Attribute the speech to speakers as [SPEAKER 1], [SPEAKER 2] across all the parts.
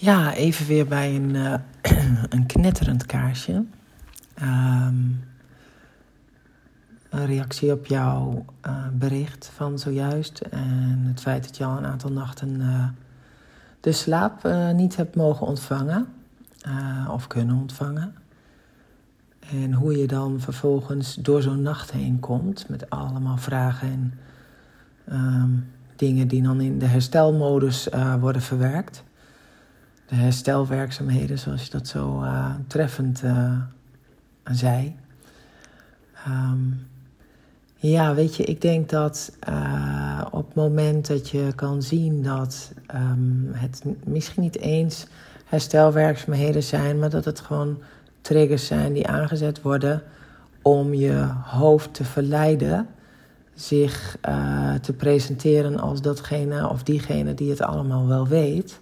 [SPEAKER 1] Ja, even weer bij een, uh, een knetterend kaarsje. Um, een reactie op jouw uh, bericht van zojuist. En het feit dat je al een aantal nachten uh, de slaap niet hebt mogen ontvangen. of kunnen ontvangen. En hoe je dan vervolgens door zo'n nacht heen komt. Met allemaal vragen en um, dingen die dan in de herstelmodus worden verwerkt de herstelwerkzaamheden, zoals je dat zo uh, treffend uh, zei. Um, ja, weet je, ik denk dat op het moment dat je kan zien dat um, het misschien niet eens herstelwerkzaamheden zijn, maar dat het gewoon triggers zijn die aangezet worden om je hoofd te verleiden zich te presenteren als datgene of diegene die het allemaal wel weet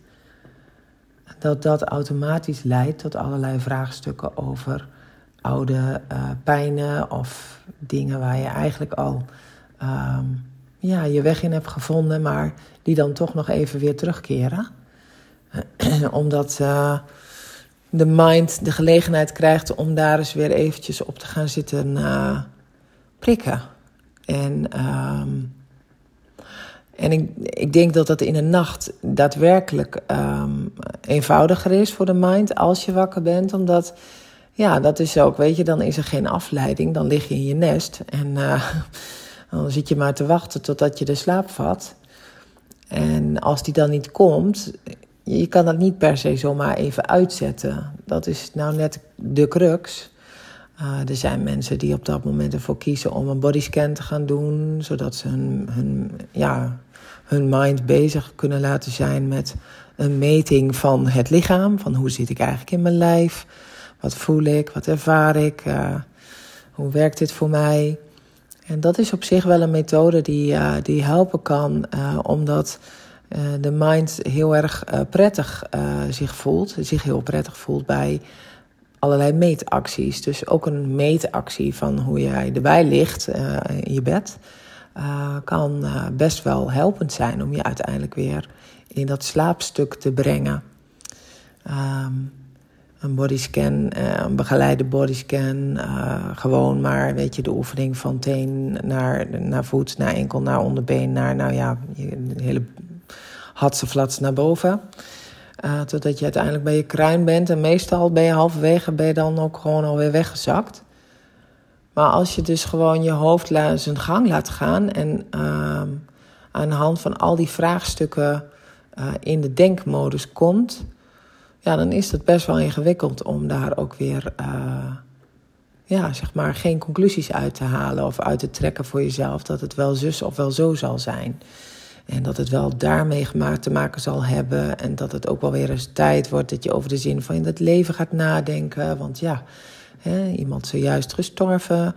[SPEAKER 1] dat dat automatisch leidt tot allerlei vraagstukken over oude uh, pijnen of dingen waar je eigenlijk al um, ja, je weg in hebt gevonden, maar die dan toch nog even weer terugkeren. Omdat uh, de mind de gelegenheid krijgt om daar eens weer eventjes op te gaan zitten uh, prikken. En um, en ik, ik denk dat dat in de nacht daadwerkelijk um, eenvoudiger is voor de mind als je wakker bent. Omdat, ja, dat is ook, weet je, dan is er geen afleiding. Dan lig je in je nest en uh, dan zit je maar te wachten totdat je de slaap vat. En als die dan niet komt, je kan dat niet per se zomaar even uitzetten. Dat is nou net de crux. Uh, er zijn mensen die op dat moment ervoor kiezen om een bodyscan te gaan doen, zodat ze hun, hun ja, hun mind bezig kunnen laten zijn met een meting van het lichaam. Van hoe zit ik eigenlijk in mijn lijf? Wat voel ik? Wat ervaar ik? Uh, hoe werkt dit voor mij? En dat is op zich wel een methode die, uh, die helpen kan, omdat de mind heel erg prettig zich voelt. Zich heel prettig voelt bij allerlei meetacties. Dus ook een meetactie van hoe jij erbij ligt in je bed. Uh, kan uh, best wel helpend zijn om je uiteindelijk weer in dat slaapstuk te brengen. Um, een bodyscan, een begeleide bodyscan, gewoon maar, weet je, de oefening van teen naar, naar voet, naar enkel, naar onderbeen, naar, nou ja, de hele hatseflats naar boven. Totdat je uiteindelijk bij je kruin bent en meestal ben je halverwege, ben je dan ook gewoon alweer weggezakt. Maar als je dus gewoon je hoofd zijn gang laat gaan en uh, aan de hand van al die vraagstukken uh, in de denkmodus komt, ja, dan is het best wel ingewikkeld om daar ook weer, uh, ja, zeg maar, geen conclusies uit te halen of uit te trekken voor jezelf dat het wel zus of wel zo zal zijn. En dat het wel daarmee te maken zal hebben. En dat het ook wel weer eens tijd wordt dat je over de zin van het leven gaat nadenken. Want ja, Hè, iemand zojuist gestorven.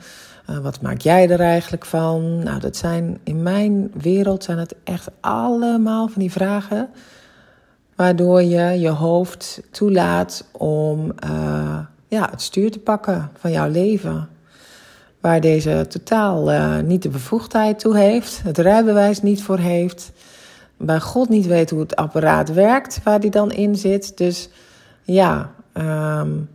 [SPEAKER 1] Uh, wat maak jij er eigenlijk van? Nou, dat zijn in mijn wereld zijn het echt allemaal van die vragen. Waardoor je je hoofd toelaat om uh, ja, het stuur te pakken van jouw leven. Waar deze totaal uh, niet de bevoegdheid toe heeft, het rijbewijs niet voor heeft. Waar God niet weet hoe het apparaat werkt waar die dan in zit. Dus ja, um,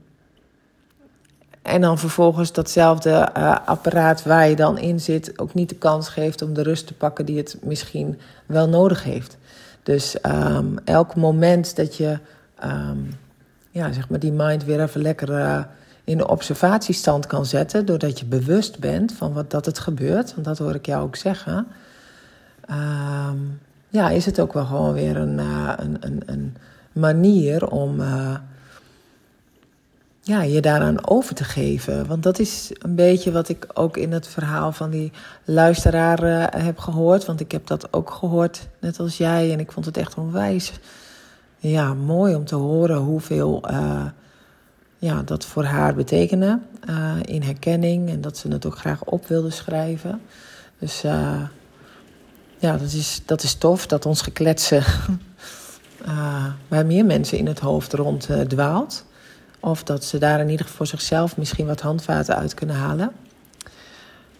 [SPEAKER 1] en dan vervolgens datzelfde uh, apparaat waar je dan in zit ook niet de kans geeft om de rust te pakken die het misschien wel nodig heeft. Dus um, elk moment dat je um, ja, zeg maar die mind weer even lekker uh, in de observatiestand kan zetten, doordat je bewust bent van wat dat het gebeurt, want dat hoor ik jou ook zeggen. Um, ja, is het ook wel gewoon weer een, uh, een, een, een manier om ja, je daaraan over te geven. Want dat is een beetje wat ik ook in het verhaal van die luisteraar uh, heb gehoord. Want ik heb dat ook gehoord, net als jij. En ik vond het echt onwijs ja, mooi om te horen hoeveel ja, dat voor haar betekende. Uh, in herkenning. En dat ze het ook graag op wilde schrijven. Dus ja, dat is, dat is tof dat ons gekletsen bij meer mensen in het hoofd rond dwaalt. Of dat ze daar in ieder geval voor zichzelf misschien wat handvaten uit kunnen halen.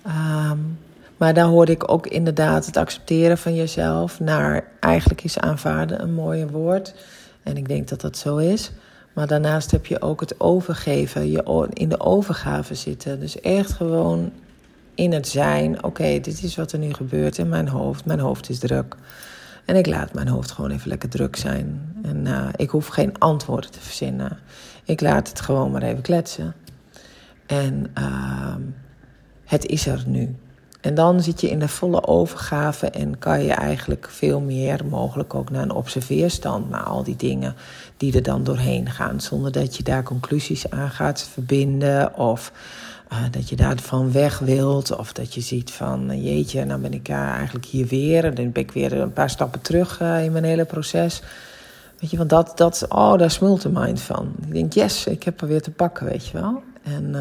[SPEAKER 1] Um, maar daar hoorde ik ook inderdaad het accepteren van jezelf naar eigenlijk is aanvaarden een mooie woord. En ik denk dat dat zo is. Maar daarnaast heb je ook het overgeven, je in de overgave zitten. Dus echt gewoon in het zijn. Oké, dit is wat er nu gebeurt in mijn hoofd. Mijn hoofd is druk. En ik laat mijn hoofd gewoon even lekker druk zijn. En uh, ik hoef geen antwoorden te verzinnen. Ik laat het gewoon maar even kletsen. En uh, het is er nu. En dan zit je in de volle overgave en kan je eigenlijk veel meer, mogelijk ook naar een observeerstand, naar al die dingen die er dan doorheen gaan. Zonder dat je daar conclusies aan gaat verbinden of uh, dat je daarvan weg wilt. Of dat je ziet van, jeetje, nou ben ik uh, eigenlijk hier weer. En dan ben ik weer een paar stappen terug uh, in mijn hele proces. Weet je, want dat, dat oh, daar smult de mind van. Ik denk, yes, ik heb er weer te pakken, weet je wel. En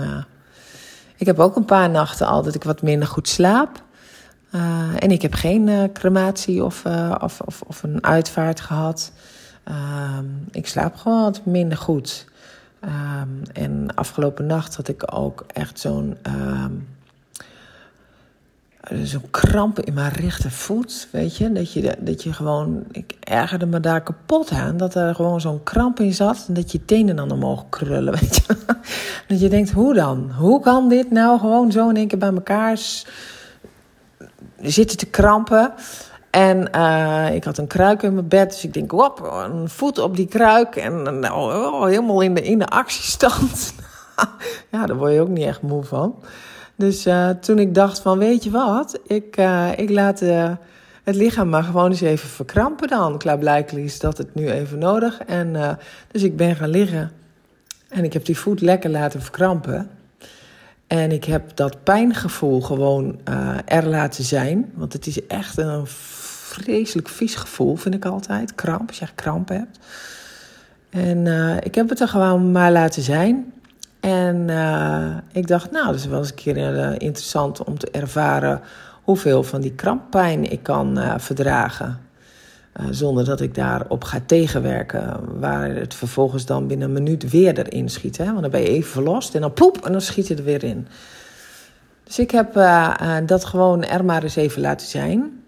[SPEAKER 1] ik heb ook een paar nachten al dat ik wat minder goed slaap. en ik heb geen crematie of, of, of, of, een uitvaart gehad. Ehm, ik slaap gewoon wat minder goed. Um, en afgelopen nacht had ik ook echt zo'n um, zo'n kramp in mijn rechtervoet. Weet je? Dat, je, dat je gewoon. Ik ergerde me daar kapot aan. Dat er gewoon zo'n kramp in zat. En dat je tenen dan omhoog krullen. Weet je? Dat je denkt: hoe dan? Hoe kan dit nou gewoon zo in één keer bij elkaar zitten te krampen? En uh, ik had een kruik in mijn bed, dus ik denk, wop, een voet op die kruik. En nou, helemaal in de, in de actiestand. ja, daar word je ook niet echt moe van. Dus uh, toen ik dacht van, weet je wat, ik, uh, ik laat het lichaam maar gewoon eens even verkrampen dan. Klaarblijkelijk is dat het nu even nodig. En, dus ik ben gaan liggen. En ik heb die voet lekker laten verkrampen. En ik heb dat pijngevoel gewoon er laten zijn. Want het is echt een vreselijk vies gevoel, vind ik altijd. Kramp, als je kramp hebt. En ik heb het er gewoon maar laten zijn. En uh, ik dacht, nou, dat is wel eens een keer uh, interessant om te ervaren hoeveel van die kramppijn ik kan verdragen. zonder dat ik daarop ga tegenwerken. Waar het vervolgens dan binnen een minuut weer erin schiet. Hè? Want dan ben je even verlost en dan poep en dan schiet het er weer in. Dus ik heb dat gewoon er maar eens even laten zijn.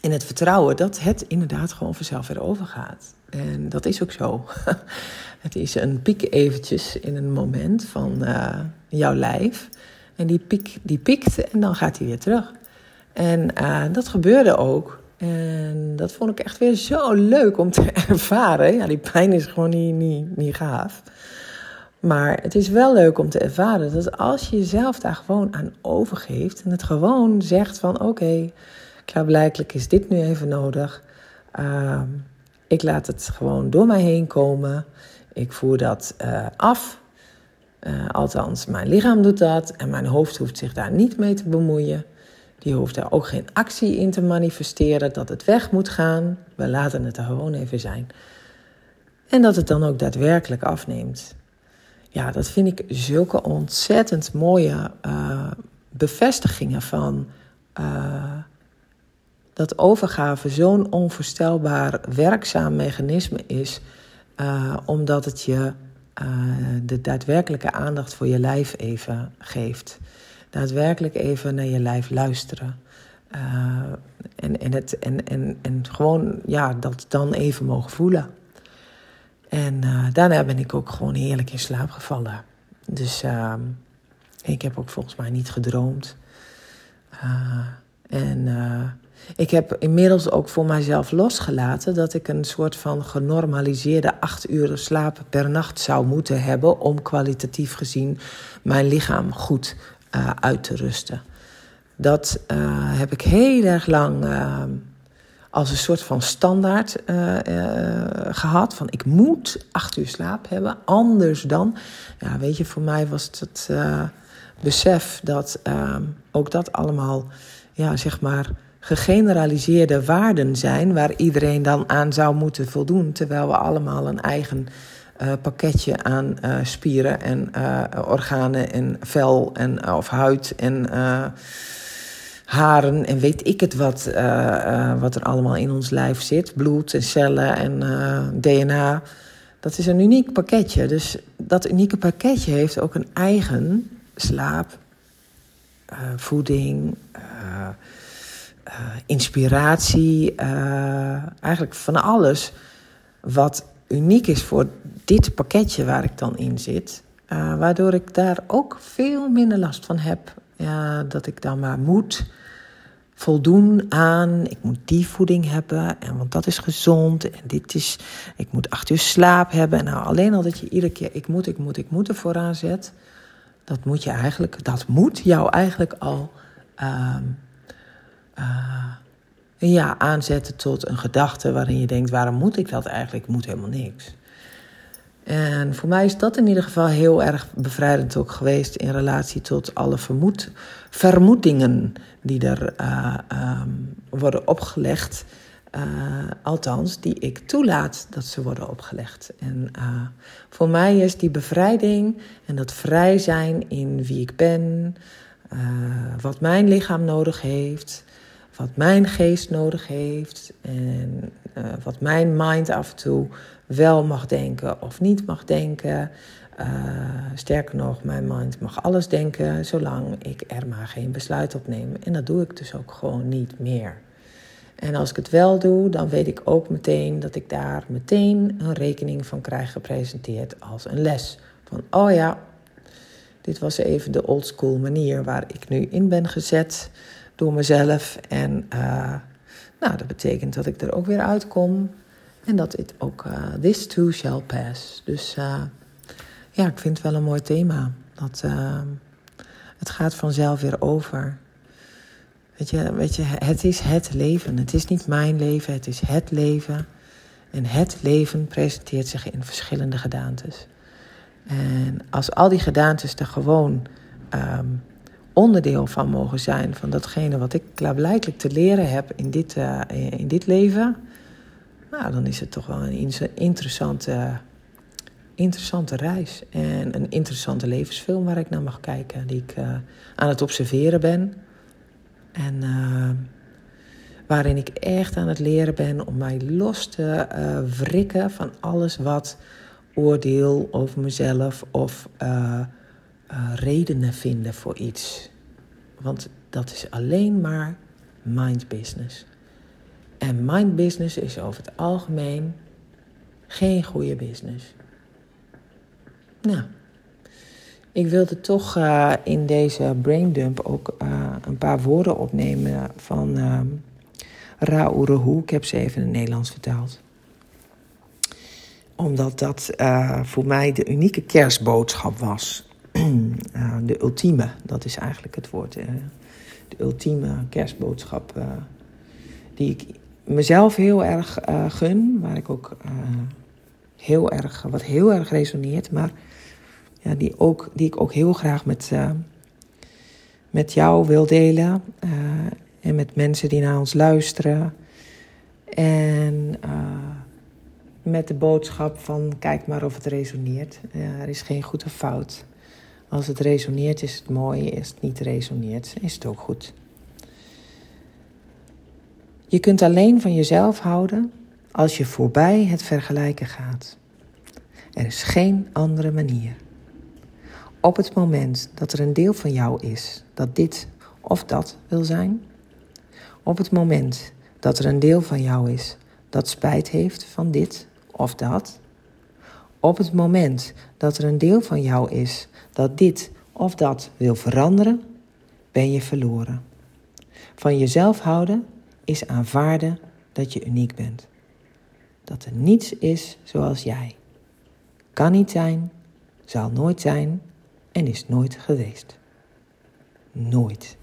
[SPEAKER 1] En het vertrouwen dat het inderdaad gewoon vanzelf weer overgaat. En dat is ook zo. het is een piek eventjes in een moment van uh, jouw lijf. En die piek die piekt en dan gaat hij weer terug. En uh, dat gebeurde ook. En dat vond ik echt weer zo leuk om te ervaren. Ja, die pijn is gewoon niet, niet, niet gaaf. Maar het is wel leuk om te ervaren dat als je jezelf daar gewoon aan overgeeft en het gewoon zegt van oké, Klaarblijkelijk is dit nu even nodig. Uh, ik laat het gewoon door mij heen komen. Ik voer dat uh, af. Uh, althans, mijn lichaam doet dat en mijn hoofd hoeft zich daar niet mee te bemoeien. Die hoeft daar ook geen actie in te manifesteren dat het weg moet gaan. We laten het er gewoon even zijn. En dat het dan ook daadwerkelijk afneemt. Ja, dat vind ik zulke ontzettend mooie uh, bevestigingen van dat overgave zo'n onvoorstelbaar werkzaam mechanisme is, uh, omdat het je uh, de daadwerkelijke aandacht voor je lijf even geeft. Daadwerkelijk even naar je lijf luisteren. Uh, en, en, het, en, en, en gewoon ja, dat dan even mogen voelen. En daarna ben ik ook gewoon heerlijk in slaap gevallen. Dus ehm, ik heb ook volgens mij niet gedroomd. en ik heb inmiddels ook voor mijzelf losgelaten dat ik een soort van genormaliseerde acht uur slaap per nacht zou moeten hebben om kwalitatief gezien mijn lichaam goed uh, uit te rusten. Dat uh, heb ik heel erg lang uh, als een soort van standaard gehad. Van ik moet acht uur slaap hebben, anders dan. Ja, weet je, voor mij was het het besef dat ook dat allemaal, ja, zeg maar gegeneraliseerde waarden zijn waar iedereen dan aan zou moeten voldoen, terwijl we allemaal een eigen uh, pakketje aan uh, spieren en uh, organen en vel en of huid en haren en weet ik het wat, wat er allemaal in ons lijf zit, bloed en cellen en DNA. Dat is een uniek pakketje. Dus dat unieke pakketje heeft ook een eigen slaap, voeding, uh, inspiratie, uh, eigenlijk van alles wat uniek is voor dit pakketje waar ik dan in zit. Uh, waardoor ik daar ook veel minder last van heb. Dat ik dan maar moet voldoen aan. Ik moet die voeding hebben. En want dat is gezond. En dit is. Ik moet acht uur slaap hebben. En nou, alleen al dat je iedere keer ik moet, ik moet, ik moet ervoor aanzet. Dat moet je eigenlijk. Dat moet jou eigenlijk al. Uh, uh, ja, aanzetten tot een gedachte waarin je denkt: waarom moet ik dat eigenlijk? Ik moet helemaal niks. En voor mij is dat in ieder geval heel erg bevrijdend ook geweest in relatie tot alle vermoed, vermoedingen die er uh, um, worden opgelegd. Uh, althans, die ik toelaat dat ze worden opgelegd. En uh, voor mij is die bevrijding en dat vrij zijn in wie ik ben, wat mijn lichaam nodig heeft, wat mijn geest nodig heeft en wat mijn mind af en toe wel mag denken of niet mag denken. Uh, sterker nog, mijn mind mag alles denken, zolang ik er maar geen besluit op neem. En dat doe ik dus ook gewoon niet meer. En als ik het wel doe, dan weet ik ook meteen dat ik daar meteen een rekening van krijg gepresenteerd als een les. Van, oh ja, dit was even de oldschool manier waar ik nu in ben gezet door mezelf. En uh, nou, dat betekent dat ik er ook weer uitkom. En dat het ook, uh, this too shall pass. Dus uh, ja, ik vind het wel een mooi thema. Dat het gaat vanzelf weer over. Weet je, weet je, het is het leven. Het is niet mijn leven, het is het leven. En het leven presenteert zich in verschillende gedaantes. En als al die gedaantes er gewoon um, onderdeel van mogen zijn, van datgene wat ik klaarblijkelijk te leren heb in dit, uh, in dit leven, nou, dan is het toch wel een interessante, interessante reis. En een interessante levensfilm waar ik naar mag kijken, die ik uh, aan het observeren ben. En uh, waarin ik echt aan het leren ben om mij los te wrikken van alles wat oordeel over mezelf of redenen vinden voor iets. Want dat is alleen maar mind business. En mind business is over het algemeen geen goede business. Nou, ik wilde toch uh, in deze braindump ook uh, een paar woorden opnemen van uh, Ra Ik heb ze even in het Nederlands vertaald. Omdat dat voor mij de unieke kerstboodschap was. de ultieme, dat is eigenlijk het woord. de ultieme kerstboodschap die ik mezelf heel erg uh, gun, waar ik ook uh, heel erg, wat heel erg resoneert, maar ja, die, ook, die ik ook heel graag met, met jou wil delen en met mensen die naar ons luisteren. En met de boodschap van kijk maar of het resoneert. er is geen goed of fout. Als het resoneert is het mooi, als het niet resoneert is het ook goed. Je kunt alleen van jezelf houden als je voorbij het vergelijken gaat. Er is geen andere manier. Op het moment dat er een deel van jou is dat dit of dat wil zijn, op het moment dat er een deel van jou is dat spijt heeft van dit of dat, op het moment dat er een deel van jou is dat dit of dat wil veranderen, ben je verloren. Van jezelf houden is aanvaarden dat je uniek bent. Dat er niets is zoals jij. Kan niet zijn, zal nooit zijn en is nooit geweest. Nooit.